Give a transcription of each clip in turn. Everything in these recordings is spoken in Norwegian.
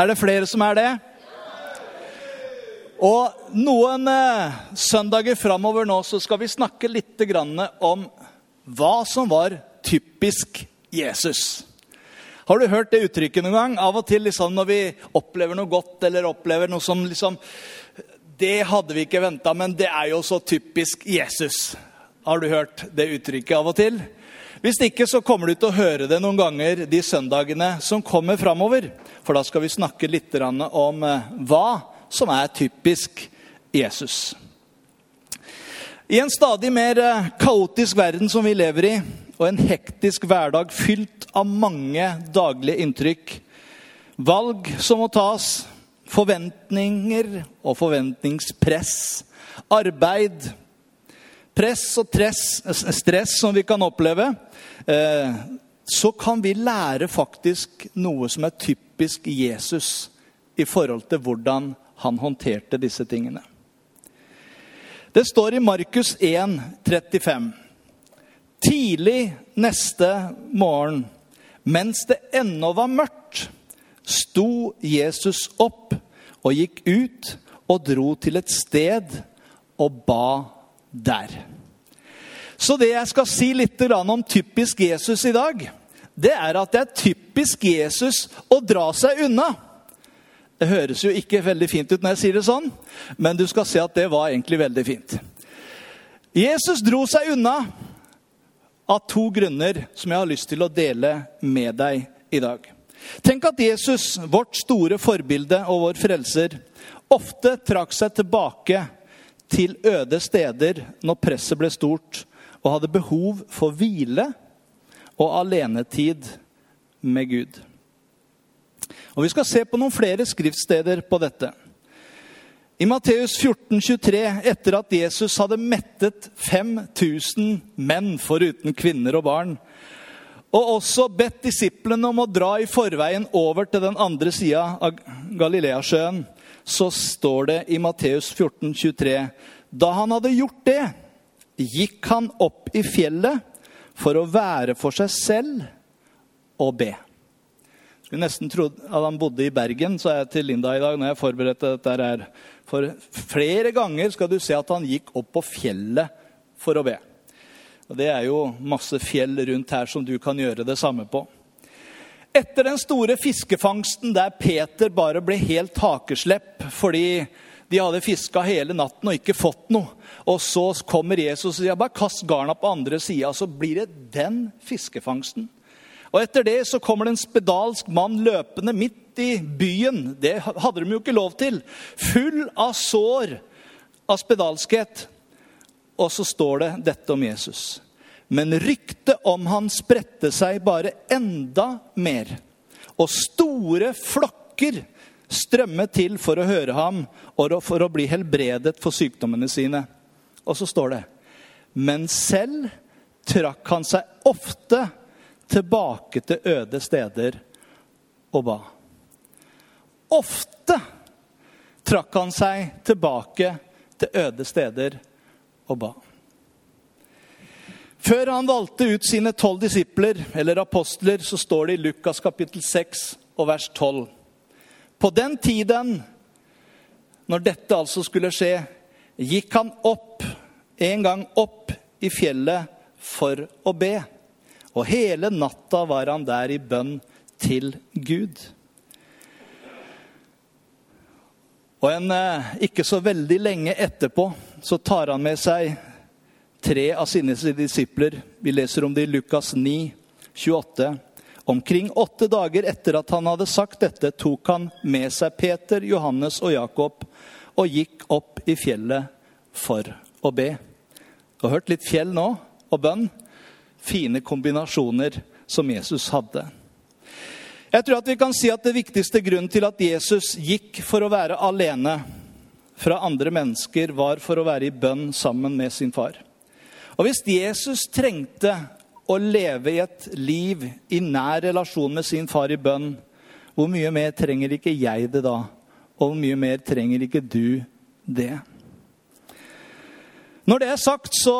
Er det flere som er det? Og noen eh, søndager framover nå så skal vi snakke litt om hva som var typisk Jesus. Har du hørt det uttrykket noen gang? Av og til liksom, når vi opplever noe godt eller opplever noe som liksom Det hadde vi ikke venta, men det er jo så typisk Jesus. Har du hørt det uttrykket av og til? Hvis ikke så kommer du til å høre det noen ganger de søndagene som kommer framover. For da skal vi snakke litt om eh, hva som er typisk Jesus. I en stadig mer eh, kaotisk verden som vi lever i, og en hektisk hverdag fylt av mange daglige inntrykk, valg som må tas, forventninger og forventningspress, arbeid, press og tress, stress som vi kan oppleve, Eh, så kan vi lære faktisk noe som er typisk Jesus i forhold til hvordan han håndterte disse tingene. Det står i Markus 1, 35. Tidlig neste morgen, mens det ennå var mørkt, sto Jesus opp og gikk ut og dro til et sted og ba der. Så det jeg skal si litt om typisk Jesus i dag, det er at det er typisk Jesus å dra seg unna. Det høres jo ikke veldig fint ut når jeg sier det sånn, men du skal se at det var egentlig veldig fint. Jesus dro seg unna av to grunner som jeg har lyst til å dele med deg i dag. Tenk at Jesus, vårt store forbilde og vår frelser, ofte trakk seg tilbake til øde steder når presset ble stort, og hadde behov for hvile og alenetid med Gud. Og Vi skal se på noen flere skriftsteder på dette. I Matteus 14, 23, etter at Jesus hadde mettet 5000 menn foruten kvinner og barn, og også bedt disiplene om å dra i forveien over til den andre sida av Galileasjøen, så står det i Matteus 14, 23, da han hadde gjort det, gikk han opp i fjellet for å være for seg selv og be. Skulle nesten trodd at han bodde i Bergen, sa jeg til Linda i dag. når jeg forberedte dette her. For flere ganger skal du se at han gikk opp på fjellet for å be. Og Det er jo masse fjell rundt her som du kan gjøre det samme på. Etter den store fiskefangsten der Peter bare ble helt hakeslepp fordi de hadde fiska hele natten og ikke fått noe. Og så kommer Jesus og sier bare kast garna på andre sida, så blir det den fiskefangsten. Og Etter det så kommer det en spedalsk mann løpende midt i byen. Det hadde de jo ikke lov til. Full av sår av spedalskhet. Og så står det dette om Jesus. Men ryktet om han spredte seg bare enda mer. Og store flokker strømme til for å høre ham og for å bli helbredet for sykdommene sine. Og så står det Men selv trakk han seg ofte tilbake til øde steder og ba. Ofte trakk han seg tilbake til øde steder og ba. Før han valgte ut sine tolv disipler, eller apostler, så står det i Lukas kapittel 6 og vers 12. På den tiden, når dette altså skulle skje, gikk han opp, en gang opp i fjellet for å be. Og hele natta var han der i bønn til Gud. Og en, eh, ikke så veldig lenge etterpå så tar han med seg tre av sine disipler. Vi leser om det i Lukas 9, 28. Omkring åtte dager etter at han hadde sagt dette, tok han med seg Peter, Johannes og Jakob og gikk opp i fjellet for å be. Du har hørt litt fjell nå og bønn. Fine kombinasjoner som Jesus hadde. Jeg tror at vi kan si at det viktigste grunnen til at Jesus gikk for å være alene fra andre mennesker, var for å være i bønn sammen med sin far. Og hvis Jesus trengte å leve i et liv i nær relasjon med sin far i bønn, hvor mye mer trenger ikke jeg det da? Og hvor mye mer trenger ikke du det? Når det er sagt, så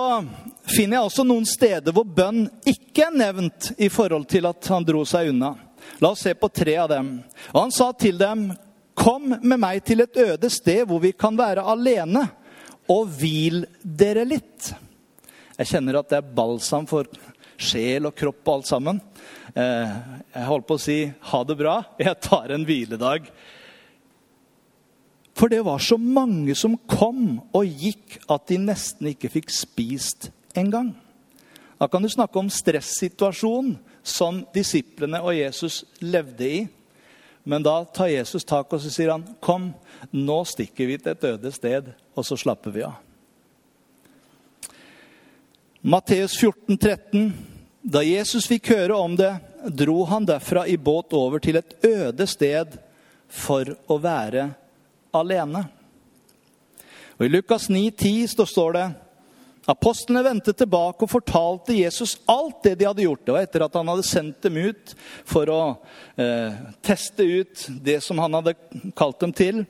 finner jeg også noen steder hvor bønn ikke er nevnt i forhold til at han dro seg unna. La oss se på tre av dem. Og han sa til dem, Kom med meg til et øde sted hvor vi kan være alene, og hvil dere litt. Jeg kjenner at det er balsam for sjel og kropp og alt sammen. Eh, jeg holdt på å si ha det bra, jeg tar en hviledag. For det var så mange som kom og gikk at de nesten ikke fikk spist engang. Da kan du snakke om stressituasjonen som disiplene og Jesus levde i. Men da tar Jesus tak og så sier han, 'Kom, nå stikker vi til et øde sted, og så slapper vi av.' Matteus 14, 13. Da Jesus fikk høre om det, dro han derfra i båt over til et øde sted for å være alene. Og I Lukas 9, 10 står det Apostlene vendte tilbake og fortalte Jesus alt det de hadde gjort. Det var etter at han hadde sendt dem ut for å eh, teste ut det som han hadde kalt dem til.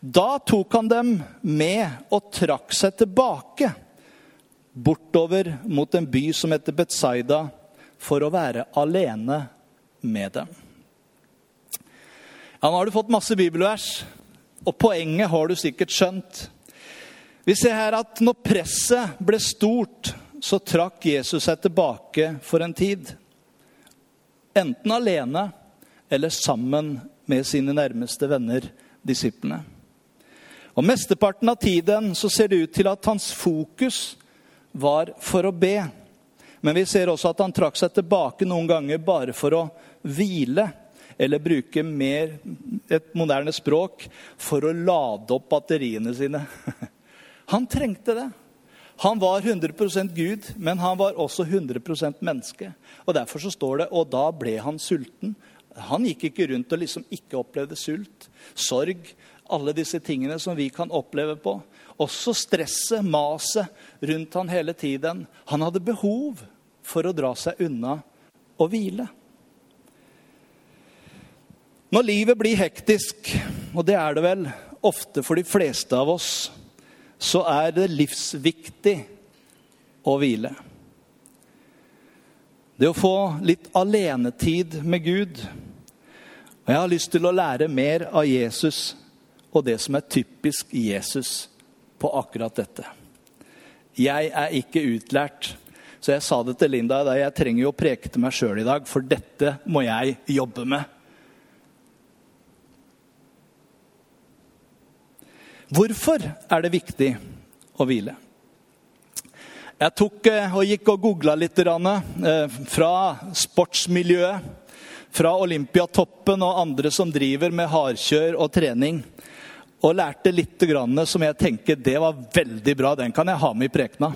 Da tok han dem med og trakk seg tilbake bortover mot en by som heter Betzaida, for å være alene med dem. Ja, nå har du fått masse bibelvers, og poenget har du sikkert skjønt. Vi ser her at når presset ble stort, så trakk Jesus seg tilbake for en tid. Enten alene eller sammen med sine nærmeste venner, disiplene. Og Mesteparten av tiden så ser det ut til at hans fokus var for å be. Men vi ser også at han trakk seg tilbake noen ganger bare for å hvile. Eller bruke mer et moderne språk for å lade opp batteriene sine. Han trengte det. Han var 100% Gud, men han var også 100% menneske. Og Derfor så står det og da ble han sulten. Han gikk ikke rundt og liksom ikke opplevde sult, sorg, alle disse tingene som vi kan oppleve på. Også stresset, maset rundt han hele tiden. Han hadde behov for å dra seg unna og hvile. Når livet blir hektisk, og det er det vel ofte for de fleste av oss, så er det livsviktig å hvile. Det å få litt alenetid med Gud. Og jeg har lyst til å lære mer av Jesus og det som er typisk Jesus på akkurat dette. Jeg er ikke utlært, så jeg sa det til Linda da jeg trenger jo å preke til meg sjøl i dag, for dette må jeg jobbe med. Hvorfor er det viktig å hvile? Jeg tok eh, og gikk og googla litt eh, fra sportsmiljøet, fra Olympiatoppen og andre som driver med hardkjør og trening. Og lærte litt som jeg tenker det var veldig bra. Den kan jeg ha med i prekena.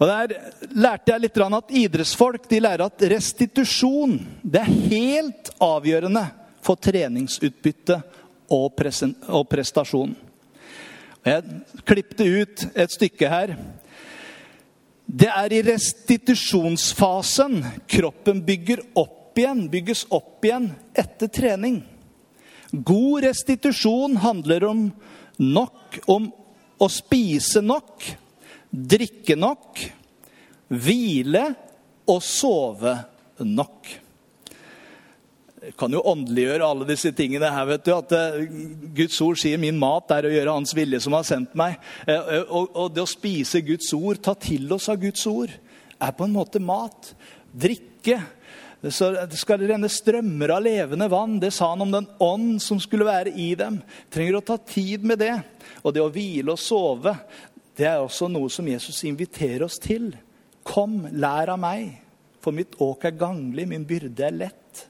Og Der lærte jeg litt at idrettsfolk de lærer at restitusjon det er helt avgjørende for treningsutbytte og prestasjon. Jeg klippte ut et stykke her. Det er i restitusjonsfasen kroppen bygger opp igjen, bygges opp igjen etter trening. God restitusjon handler om nok, om å spise nok, drikke nok, hvile og sove nok Jeg kan jo åndeliggjøre alle disse tingene her. vet du, At uh, Guds ord sier 'min mat er å gjøre Hans vilje som har sendt meg'. Uh, og, og, det å spise Guds ord, ta til oss av Guds ord, er på en måte mat. Drikke. Så det skal renne strømmer av levende vann. Det sa han om den ånd som skulle være i dem. Trenger å ta tid med det. Og det å hvile og sove, det er også noe som Jesus inviterer oss til. Kom, lær av meg, for mitt åk er ganglig, min byrde er lett.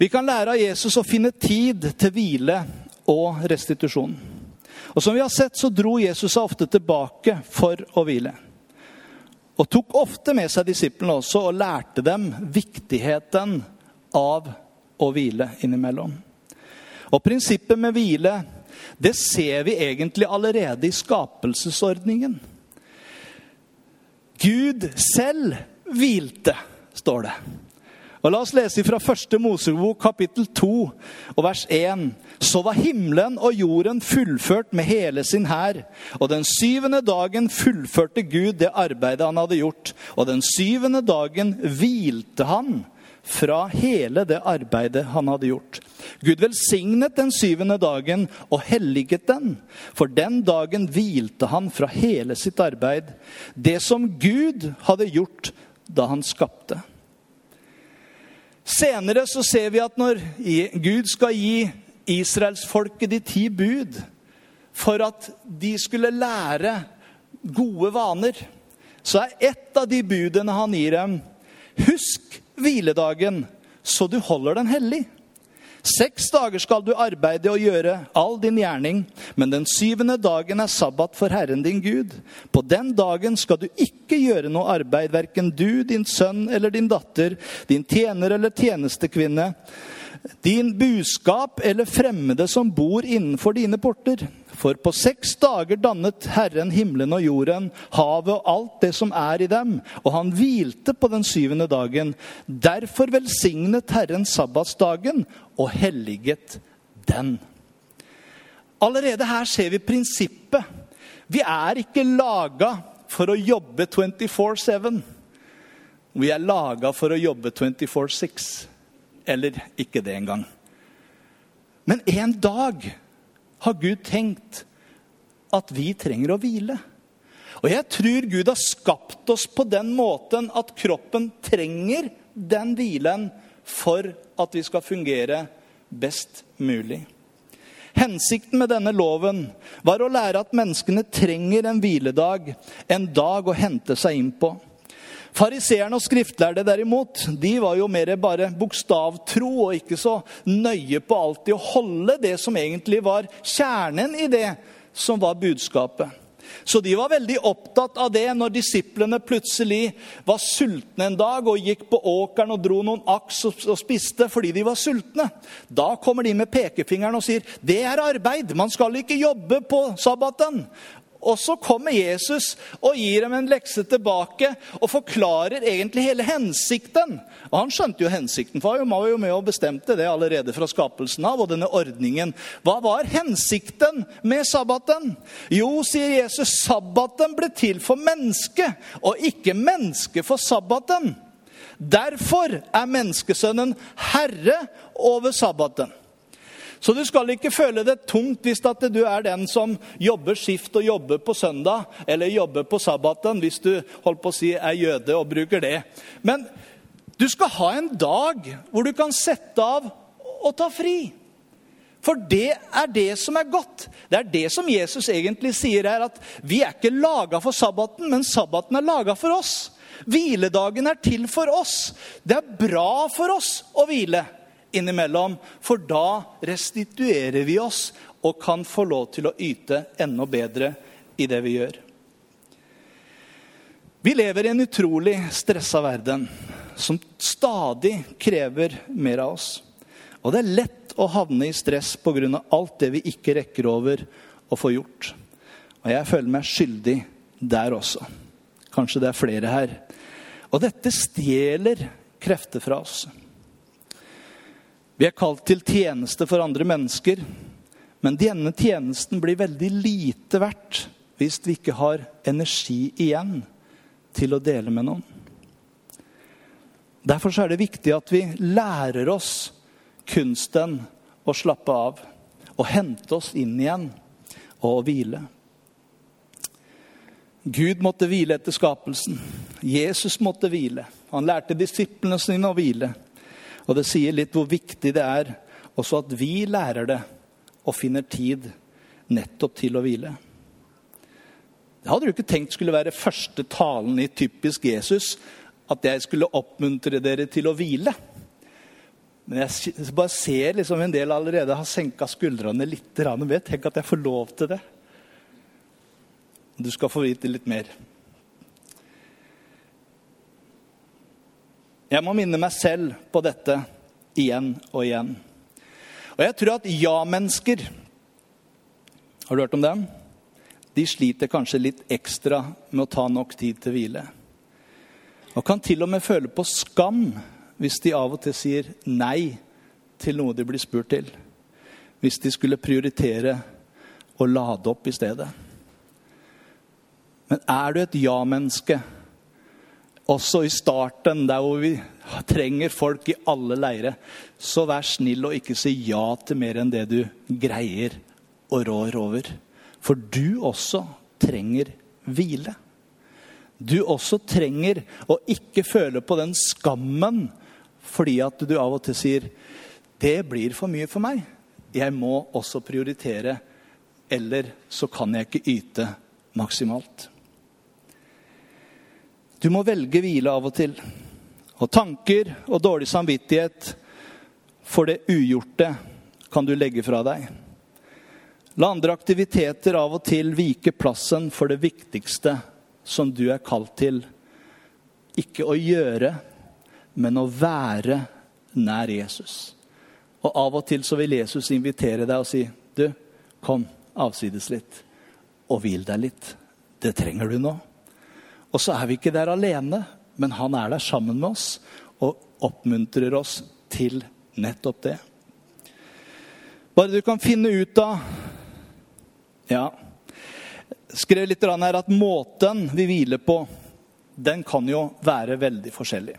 Vi kan lære av Jesus å finne tid til hvile og restitusjon. Og som vi har sett, så dro Jesus seg ofte tilbake for å hvile. Og tok ofte med seg disiplene også og lærte dem viktigheten av å hvile innimellom. Og prinsippet med hvile det ser vi egentlig allerede i skapelsesordningen. Gud selv hvilte, står det. Og La oss lese fra første Mosebok kapittel 2 og vers 1. Så var himmelen og jorden fullført med hele sin hær. Og den syvende dagen fullførte Gud det arbeidet han hadde gjort. Og den syvende dagen hvilte han fra hele det arbeidet han hadde gjort. Gud velsignet den syvende dagen og helliget den. For den dagen hvilte han fra hele sitt arbeid, det som Gud hadde gjort da han skapte. Senere så ser vi at når Gud skal gi israelsfolket de ti bud for at de skulle lære gode vaner, så er ett av de budene han gir dem, husk hviledagen så du holder den hellig. Seks dager skal du arbeide og gjøre all din gjerning, men den syvende dagen er sabbat for Herren din Gud. På den dagen skal du ikke gjøre noe arbeid, verken du, din sønn eller din datter, din tjener eller tjenestekvinne din buskap eller fremmede som bor innenfor dine porter. For på seks dager dannet Herren himmelen og jorden, havet og alt det som er i dem, og han hvilte på den syvende dagen. Derfor velsignet Herren sabbatsdagen og helliget den. Allerede her ser vi prinsippet. Vi er ikke laga for å jobbe 24-7. Vi er laga for å jobbe 24-6 eller ikke det engang. Men en dag har Gud tenkt at vi trenger å hvile. Og jeg tror Gud har skapt oss på den måten at kroppen trenger den hvilen for at vi skal fungere best mulig. Hensikten med denne loven var å lære at menneskene trenger en hviledag, en dag å hente seg inn på. Fariseerne og skriftlærde derimot, de var jo mer bare bokstavtro og ikke så nøye på alltid å holde det som egentlig var kjernen i det som var budskapet. Så de var veldig opptatt av det når disiplene plutselig var sultne en dag og gikk på åkeren og dro noen aks og spiste fordi de var sultne. Da kommer de med pekefingeren og sier det er arbeid, man skal ikke jobbe på sabbaten. Og så kommer Jesus og gir dem en lekse tilbake og forklarer egentlig hele hensikten. Og han skjønte jo hensikten, for han var jo med og bestemte det allerede fra skapelsen av. og denne ordningen. Hva var hensikten med sabbaten? Jo, sier Jesus, sabbaten ble til for mennesket, og ikke mennesket for sabbaten. Derfor er menneskesønnen herre over sabbaten. Så du skal ikke føle det tungt hvis du er den som jobber skift og jobber på søndag eller jobber på sabbaten, hvis du holdt på å si er jøde og bruker det. Men du skal ha en dag hvor du kan sette av og ta fri. For det er det som er godt. Det er det som Jesus egentlig sier her, at vi er ikke laga for sabbaten, men sabbaten er laga for oss. Hviledagen er til for oss. Det er bra for oss å hvile innimellom, for da restituerer vi oss og kan få lov til å yte enda bedre i det vi gjør. Vi lever i en utrolig stressa verden som stadig krever mer av oss. Og det er lett å havne i stress pga. alt det vi ikke rekker over å få gjort. Og jeg føler meg skyldig der også. Kanskje det er flere her. Og dette stjeler krefter fra oss. Vi er kalt til tjeneste for andre mennesker. Men denne tjenesten blir veldig lite verdt hvis vi ikke har energi igjen til å dele med noen. Derfor er det viktig at vi lærer oss kunsten å slappe av. Og hente oss inn igjen og hvile. Gud måtte hvile etter skapelsen. Jesus måtte hvile. Han lærte disiplene sine å hvile. Og det sier litt hvor viktig det er også at vi lærer det og finner tid nettopp til å hvile. Det hadde du ikke tenkt skulle være første talen i typisk Jesus, at jeg skulle oppmuntre dere til å hvile. Men jeg bare ser liksom en del allerede har senka skuldrene litt. Tenk at jeg får lov til det. Du skal få vite litt mer. Jeg må minne meg selv på dette igjen og igjen. Og jeg tror at ja-mennesker Har du hørt om dem? De sliter kanskje litt ekstra med å ta nok tid til hvile. Og kan til og med føle på skam hvis de av og til sier nei til noe de blir spurt til. Hvis de skulle prioritere å lade opp i stedet. Men er du et ja-menneske, også i starten, der hvor vi trenger folk i alle leire, så vær snill og ikke si ja til mer enn det du greier og rår over. For du også trenger hvile. Du også trenger å ikke føle på den skammen fordi at du av og til sier 'Det blir for mye for meg. Jeg må også prioritere.' Eller så kan jeg ikke yte maksimalt. Du må velge hvile av og til. Og tanker og dårlig samvittighet for det ugjorte kan du legge fra deg. La andre aktiviteter av og til vike plassen for det viktigste som du er kalt til. Ikke å gjøre, men å være nær Jesus. Og av og til så vil Jesus invitere deg og si, 'Du, kom, avsides litt, og hvil deg litt.' Det trenger du nå. Og så er vi ikke der alene, men han er der sammen med oss og oppmuntrer oss til nettopp det. Bare du kan finne ut av Ja, skrev litt her at måten vi hviler på, den kan jo være veldig forskjellig.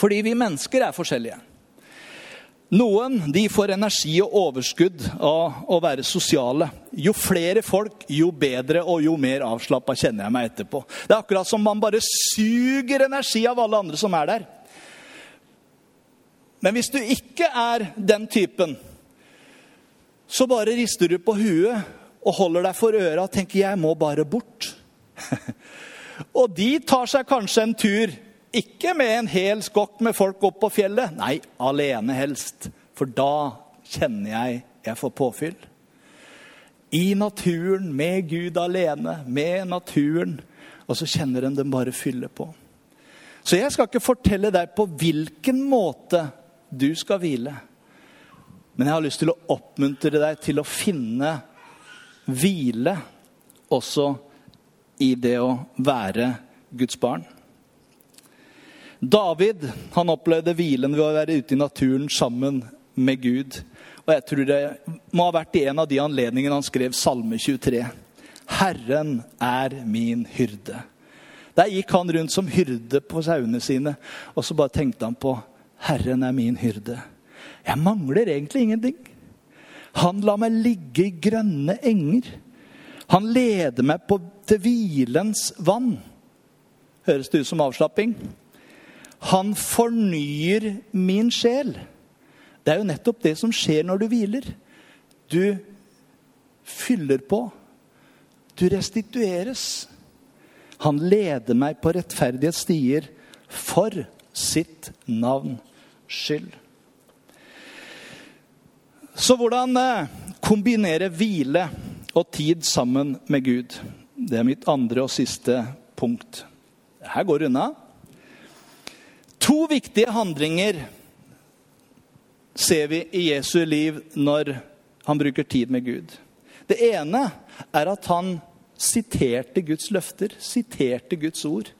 Fordi vi mennesker er forskjellige. Noen de får energi og overskudd av å være sosiale. Jo flere folk, jo bedre og jo mer avslappa kjenner jeg meg etterpå. Det er akkurat som man bare suger energi av alle andre som er der. Men hvis du ikke er den typen, så bare rister du på huet og holder deg for øra og tenker 'jeg må bare bort'. og de tar seg kanskje en tur ikke med en hel skokk med folk opp på fjellet. Nei, alene helst. For da kjenner jeg jeg får påfyll. I naturen, med Gud alene, med naturen. Og så kjenner en den bare fylle på. Så jeg skal ikke fortelle deg på hvilken måte du skal hvile. Men jeg har lyst til å oppmuntre deg til å finne hvile også i det å være Guds barn. David han opplevde hvilen ved å være ute i naturen sammen med Gud. Og jeg tror det må ha vært i en av de anledningene han skrev Salme 23. Herren er min hyrde. Der gikk han rundt som hyrde på sauene sine, og så bare tenkte han på Herren er min hyrde. Jeg mangler egentlig ingenting. Han lar meg ligge i grønne enger. Han leder meg på, til hvilens vann. Høres det ut som avslapping? Han fornyer min sjel. Det er jo nettopp det som skjer når du hviler. Du fyller på. Du restitueres. Han leder meg på rettferdighetsstier for sitt navn skyld. Så hvordan eh, kombinere hvile og tid sammen med Gud? Det er mitt andre og siste punkt. Her går det unna. To viktige handlinger ser vi i Jesu liv når han bruker tid med Gud. Det ene er at han siterte Guds løfter, siterte Guds ord.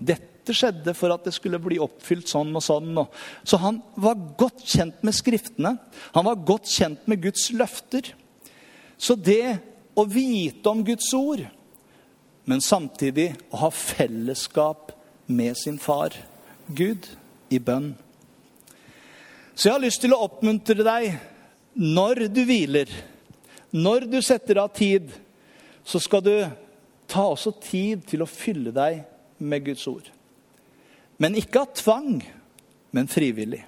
Dette skjedde for at det skulle bli oppfylt sånn og sånn. Så han var godt kjent med Skriftene. Han var godt kjent med Guds løfter. Så det å vite om Guds ord, men samtidig å ha fellesskap med sin far Gud i bønn. Så jeg har lyst til å oppmuntre deg når du hviler, når du setter av tid, så skal du ta også tid til å fylle deg med Guds ord. Men ikke av tvang, men frivillig.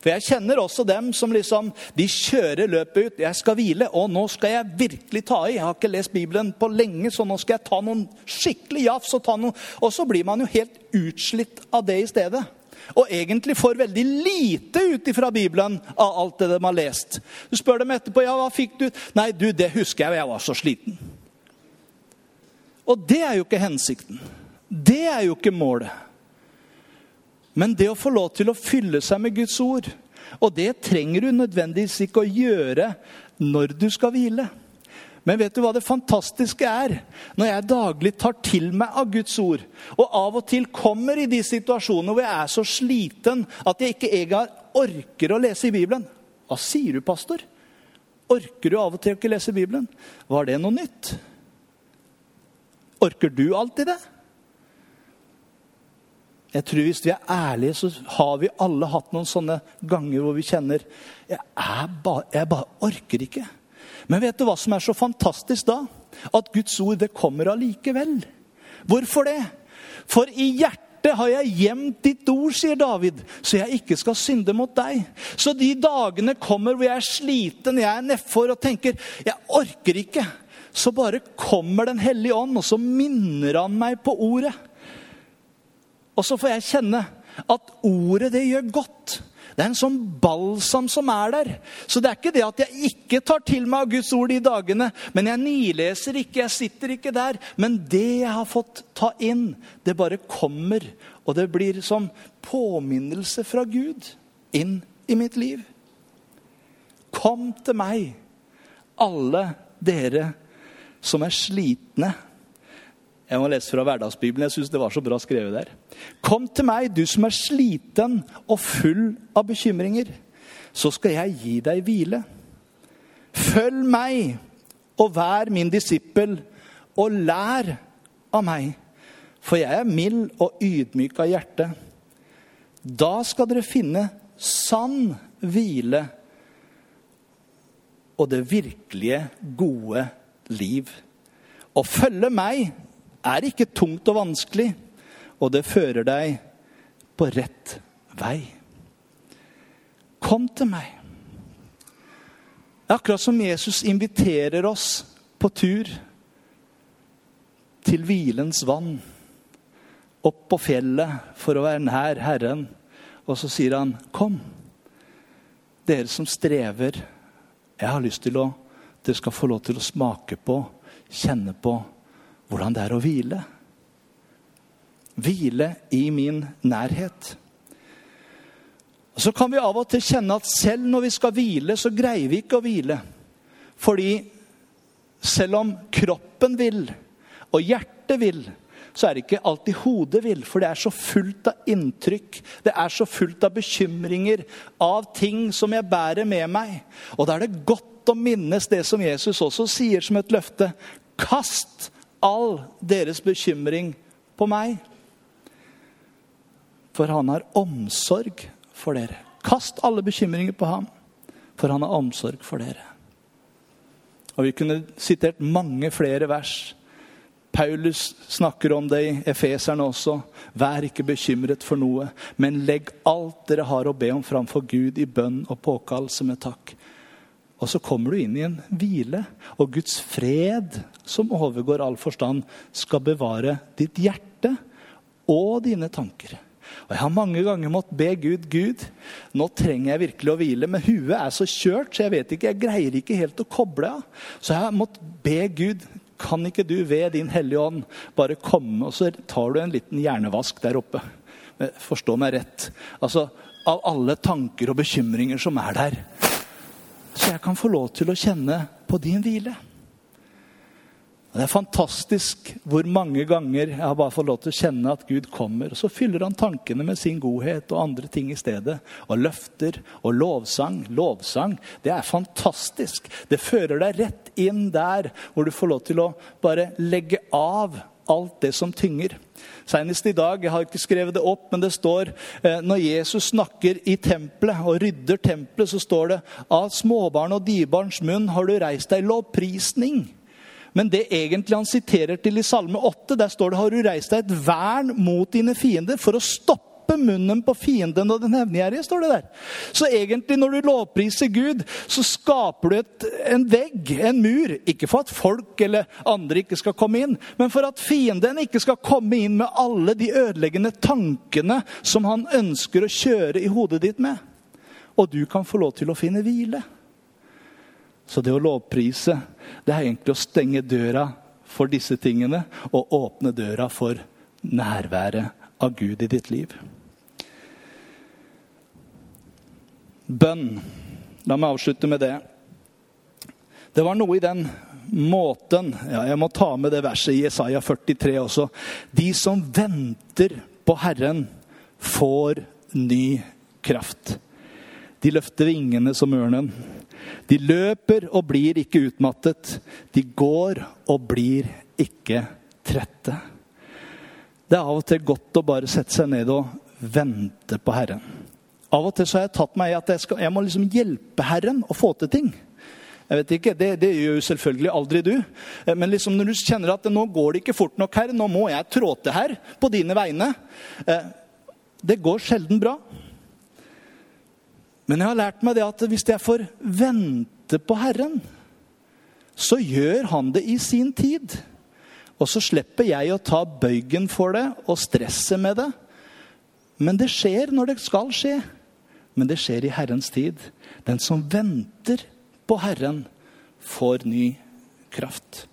For jeg kjenner også dem som liksom De kjører løpet ut. 'Jeg skal hvile, og nå skal jeg virkelig ta i.' 'Jeg har ikke lest Bibelen på lenge, så nå skal jeg ta noen skikkelig jafs.' Og, ta noen, og så blir man jo helt utslitt av det i stedet og egentlig får veldig lite ut fra Bibelen av alt det de har lest. Du spør dem etterpå ja, hva fikk du Nei, du, det husker jeg, jeg var så sliten. Og det er jo ikke hensikten. Det er jo ikke målet. Men det å få lov til å fylle seg med Guds ord, Og det trenger du nødvendigvis ikke å gjøre når du skal hvile. Men vet du hva det fantastiske er? Når jeg daglig tar til meg av Guds ord, og av og til kommer i de situasjonene hvor jeg er så sliten at jeg ikke engang orker å lese i Bibelen. Hva sier du, pastor? Orker du av og til ikke lese Bibelen? Var det noe nytt? Orker du alltid det? Jeg tror Hvis vi er ærlige, så har vi alle hatt noen sånne ganger hvor vi kjenner jeg, bare, jeg bare orker ikke. Men vet du hva som er så fantastisk da? At Guds ord det kommer allikevel. Hvorfor det? For i hjertet har jeg gjemt ditt ord, sier David, så jeg ikke skal synde mot deg. Så de dagene kommer hvor jeg er sliten, jeg er nedfor og tenker jeg orker ikke. Så bare kommer Den hellige ånd, og så minner han meg på ordet. Og så får jeg kjenne at ordet, det gjør godt. Det er en sånn balsam som er der. Så det er ikke det at jeg ikke tar til meg av Guds ord de dagene. Men jeg nileser ikke, jeg sitter ikke der. Men det jeg har fått ta inn, det bare kommer. Og det blir som påminnelse fra Gud inn i mitt liv. Kom til meg, alle dere som er slitne jeg må lese fra Hverdagsbibelen. Jeg syns det var så bra skrevet der. Kom til meg, du som er sliten og full av bekymringer, så skal jeg gi deg hvile. Følg meg og vær min disippel, og lær av meg. For jeg er mild og ydmyk av hjerte. Da skal dere finne sann hvile og det virkelige, gode liv. Og følge meg er ikke tungt og vanskelig, og det fører deg på rett vei. Kom til meg. Akkurat som Jesus inviterer oss på tur til hvilens vann. Opp på fjellet for å være nær Herren. Og så sier han, 'Kom, dere som strever. Jeg har lyst til å Dere skal få lov til å smake på, kjenne på hvordan det er å hvile. Hvile i min nærhet. Så kan vi av og til kjenne at selv når vi skal hvile, så greier vi ikke å hvile. Fordi selv om kroppen vil, og hjertet vil, så er det ikke alltid hodet vil. For det er så fullt av inntrykk, det er så fullt av bekymringer, av ting som jeg bærer med meg. Og da er det godt å minnes det som Jesus også sier som et løfte. Kast all deres bekymring på meg. For han har omsorg for dere. Kast alle bekymringer på ham, for han har omsorg for dere. Og Vi kunne sitert mange flere vers. Paulus snakker om det i Efeserne også. Vær ikke bekymret for noe, men legg alt dere har å be om framfor Gud i bønn og påkallelse med takk. Og så kommer du inn i en hvile, og Guds fred, som overgår all forstand, skal bevare ditt hjerte og dine tanker. Og Jeg har mange ganger måttet be Gud Gud, nå trenger jeg virkelig å hvile. Men huet er så kjørt, så jeg vet ikke, jeg greier ikke helt å koble av. Så jeg har måttet be Gud kan ikke du ved din Hellige Ånd bare komme, og så tar du en liten hjernevask der oppe. Forstå meg rett. Altså, Av alle tanker og bekymringer som er der, så jeg kan få lov til å kjenne på din hvile. Det er fantastisk hvor mange ganger jeg har bare fått lov til å kjenne at Gud kommer. og Så fyller han tankene med sin godhet og andre ting i stedet. Og løfter og lovsang. Lovsang, det er fantastisk. Det fører deg rett inn der hvor du får lov til å bare legge av alt det som tynger. Senest i dag, jeg har ikke skrevet det opp, men det står eh, når Jesus snakker i tempelet og rydder tempelet, så står det av småbarn og dibarns munn har du reist deg lovprisning. Men det egentlig han siterer til i Salme 8, der står det har du reist deg et vern mot dine fiender for å stoppe stoppe munnen på fienden og den hevngjerrige, står det der. Så egentlig, når du lovpriser Gud, så skaper du et, en vegg, en mur. Ikke for at folk eller andre ikke skal komme inn, men for at fienden ikke skal komme inn med alle de ødeleggende tankene som han ønsker å kjøre i hodet ditt med. Og du kan få lov til å finne hvile. Så det å lovprise, det er egentlig å stenge døra for disse tingene og åpne døra for nærværet av Gud i ditt liv. Bønn. La meg avslutte med det. Det var noe i den måten ja, Jeg må ta med det verset i Jesaja 43 også. De som venter på Herren, får ny kraft. De løfter vingene som ørnen. De løper og blir ikke utmattet. De går og blir ikke trette. Det er av og til godt å bare sette seg ned og vente på Herren. Av og til så har jeg tatt meg i at jeg, skal, jeg må liksom hjelpe Herren å få til ting. Jeg vet ikke, det, det, gjør jo selvfølgelig aldri du. Eh, men liksom når du kjenner at nå går det ikke fort nok her, nå må jeg trå til her på dine vegne. Eh, det går sjelden bra. Men jeg har lært meg det at hvis jeg får vente på Herren, så gjør han det i sin tid. Og så slipper jeg å ta bøygen for det og stresset med det. Men det skjer når det skal skje. Men det skjer i Herrens tid. Den som venter på Herren, får ny kraft.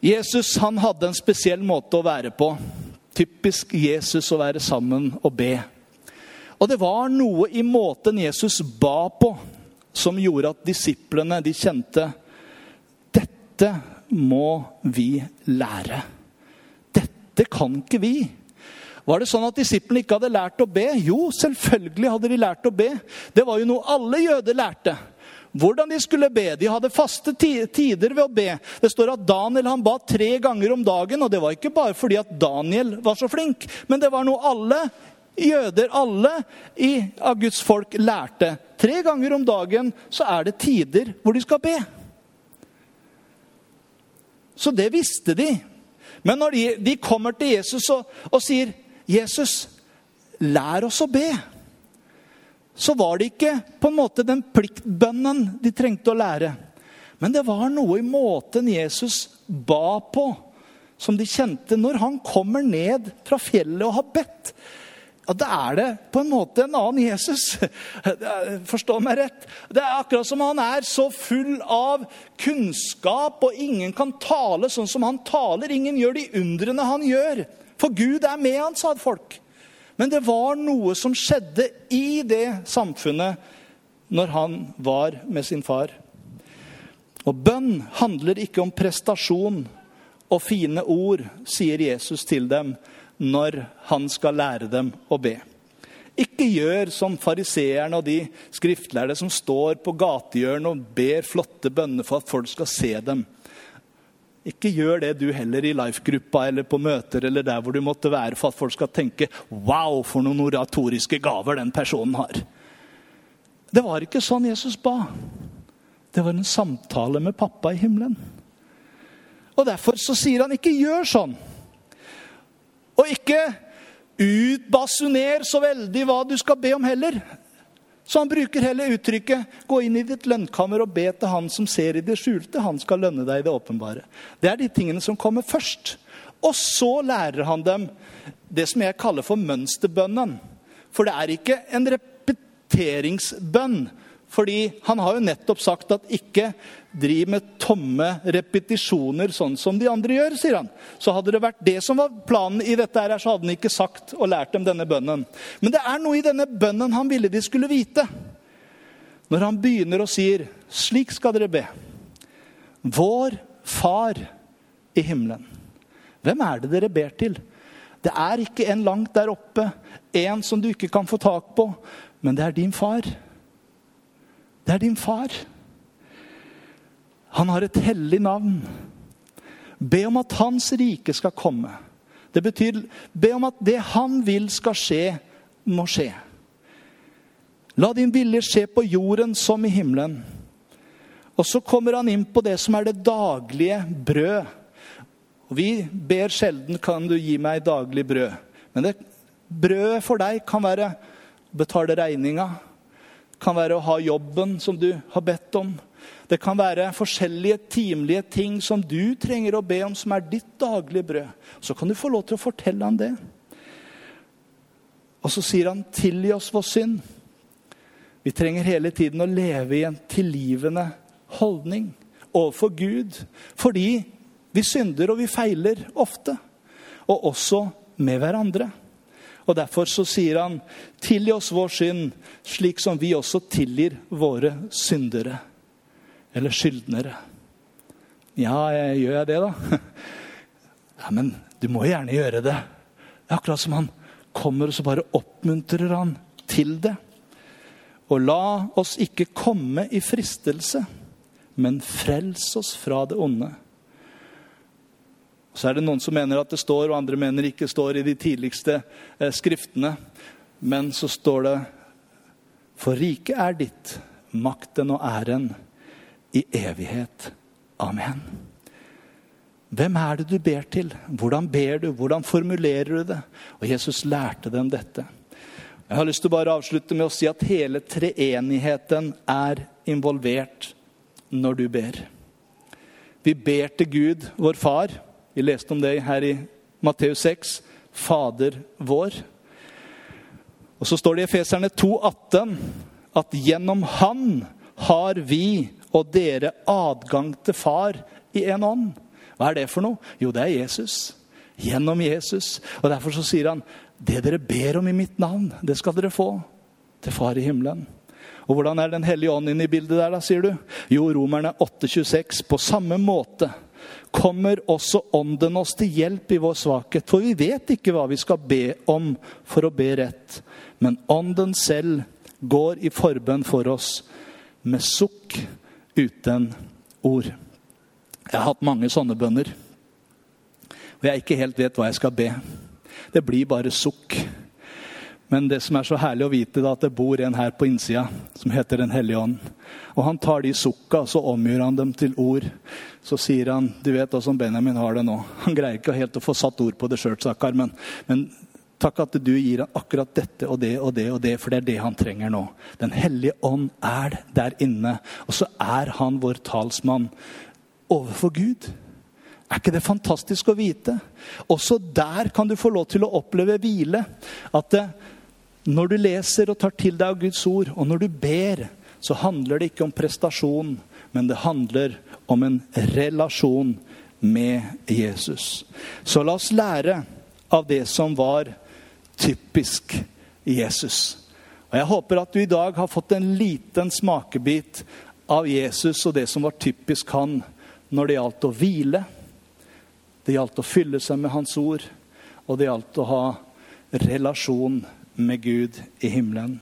Jesus han hadde en spesiell måte å være på. Typisk Jesus å være sammen og be. Og det var noe i måten Jesus ba på, som gjorde at disiplene de kjente dette må vi lære. Dette kan ikke vi. Var det sånn at disiplene ikke hadde lært å be? Jo, selvfølgelig hadde de lært å be. Det var jo noe alle jøder lærte. Hvordan de skulle be. De hadde faste tider ved å be. Det står at Daniel han ba tre ganger om dagen. Og det var ikke bare fordi at Daniel var så flink, men det var noe alle jøder, alle i, av Guds folk, lærte. Tre ganger om dagen så er det tider hvor de skal be. Så det visste de. Men når de, de kommer til Jesus og, og, sier, 'Jesus, lær oss å be', så var det ikke på en måte den pliktbønnen de trengte å lære. Men det var noe i måten Jesus ba på, som de kjente når han kommer ned fra fjellet og har bedt ja, da er det på en måte en annen Jesus. Forstå meg rett. Det er akkurat som han er så full av kunnskap, og ingen kan tale sånn som han taler. Ingen gjør de undrene han gjør. For Gud er med han, sa folk. Men det var noe som skjedde i det samfunnet når han var med sin far. Og bønn handler ikke om prestasjon og fine ord, sier Jesus til dem når han skal lære dem å be. Ikke gjør som fariseerne og de skriftlærde som står på gatehjørnet og ber flotte bønner for at folk skal se dem. Ikke gjør det du heller i life-gruppa eller på møter eller der hvor du måtte være for at folk skal tenke 'Wow, for noen oratoriske gaver den personen har'. Det var ikke sånn Jesus ba. Det var en samtale med pappa i himmelen. Og Derfor så sier han ikke 'gjør sånn'. Og ikke utbasuner så veldig hva du skal be om heller. Så han bruker heller uttrykket 'gå inn i ditt lønnkammer og be til han som ser i det skjulte'. Han skal lønne deg i det åpenbare. Det er de tingene som kommer først. Og så lærer han dem det som jeg kaller for mønsterbønnen. For det er ikke en repeteringsbønn. Fordi han har jo nettopp sagt at ikke driv med tomme repetisjoner sånn som de andre gjør, sier han. Så hadde det vært det som var planen i dette, her, så hadde han ikke sagt og lært dem denne bønnen. Men det er noe i denne bønnen han ville de skulle vite. Når han begynner og sier, 'Slik skal dere be'. Vår Far i himmelen. Hvem er det dere ber til? Det er ikke en langt der oppe, en som du ikke kan få tak på, men det er din far. Det er din far. Han har et hellig navn. Be om at hans rike skal komme. Det betyr be om at det han vil skal skje, må skje. La din vilje skje på jorden som i himmelen. Og så kommer han inn på det som er det daglige brød. Og Vi ber sjelden 'Kan du gi meg daglig brød?' Men det, brødet for deg kan være å betale regninga, kan være å ha jobben som du har bedt om. Det kan være forskjellige timelige ting som du trenger å be om, som er ditt daglige brød. Så kan du få lov til å fortelle ham det. Og så sier han, 'Tilgi oss vår synd'. Vi trenger hele tiden å leve i en tilgivende holdning overfor Gud. Fordi vi synder og vi feiler ofte. Og også med hverandre. Og derfor så sier han, 'Tilgi oss vår synd, slik som vi også tilgir våre syndere.' Eller skyldnere. Ja, gjør jeg det, da? Ja, Men du må gjerne gjøre det. Det er akkurat som han kommer, og så bare oppmuntrer han til det. Og la oss ikke komme i fristelse, men frels oss fra det onde. Så er det noen som mener at det står, og andre mener ikke står i de tidligste eh, skriftene. Men så står det For riket er ditt, makten og æren, i evighet. Amen. Hvem er det du ber til? Hvordan ber du? Hvordan formulerer du det? Og Jesus lærte dem dette. Jeg har lyst til å bare avslutte med å si at hele treenigheten er involvert når du ber. Vi ber til Gud, vår far. Vi leste om det her i Matteus 6. Fader vår. Og så står det i Efeserne 2,18 at gjennom Han har vi og dere adgang til Far i en ånd. Hva er det for noe? Jo, det er Jesus. Gjennom Jesus. Og Derfor så sier han det dere ber om i mitt navn, det skal dere få til Far i himmelen. Og Hvordan er Den hellige ånd inne i bildet der, da, sier du? Jo, Romerne 8,26. På samme måte kommer også Ånden oss til hjelp i vår svakhet. For vi vet ikke hva vi skal be om for å be rett. Men Ånden selv går i forbønn for oss med sukk uten ord. Jeg har hatt mange sånne bønner. Og jeg ikke helt vet hva jeg skal be. Det blir bare sukk. Men det som er så herlig å vite, da, at det bor en her på innsida som heter Den hellige ånd. Og han tar de sukka, så omgjør han dem til ord. Så sier han Du vet åssen Benjamin har det nå. Han greier ikke helt å få satt ord på det sjøl, Sakkar, men, men takk at du gir ham akkurat dette og det og det og det, for det er det han trenger nå. Den hellige ånd er der inne, og så er han vår talsmann overfor Gud. Er ikke det fantastisk å vite? Også der kan du få lov til å oppleve hvile. At det, når du leser og tar til deg av Guds ord, og når du ber, så handler det ikke om prestasjon, men det handler om en relasjon med Jesus. Så la oss lære av det som var typisk Jesus. Og Jeg håper at du i dag har fått en liten smakebit av Jesus og det som var typisk han når det gjaldt å hvile, det gjaldt å fylle seg med Hans ord, og det gjaldt å ha relasjon med Gud i himmelen.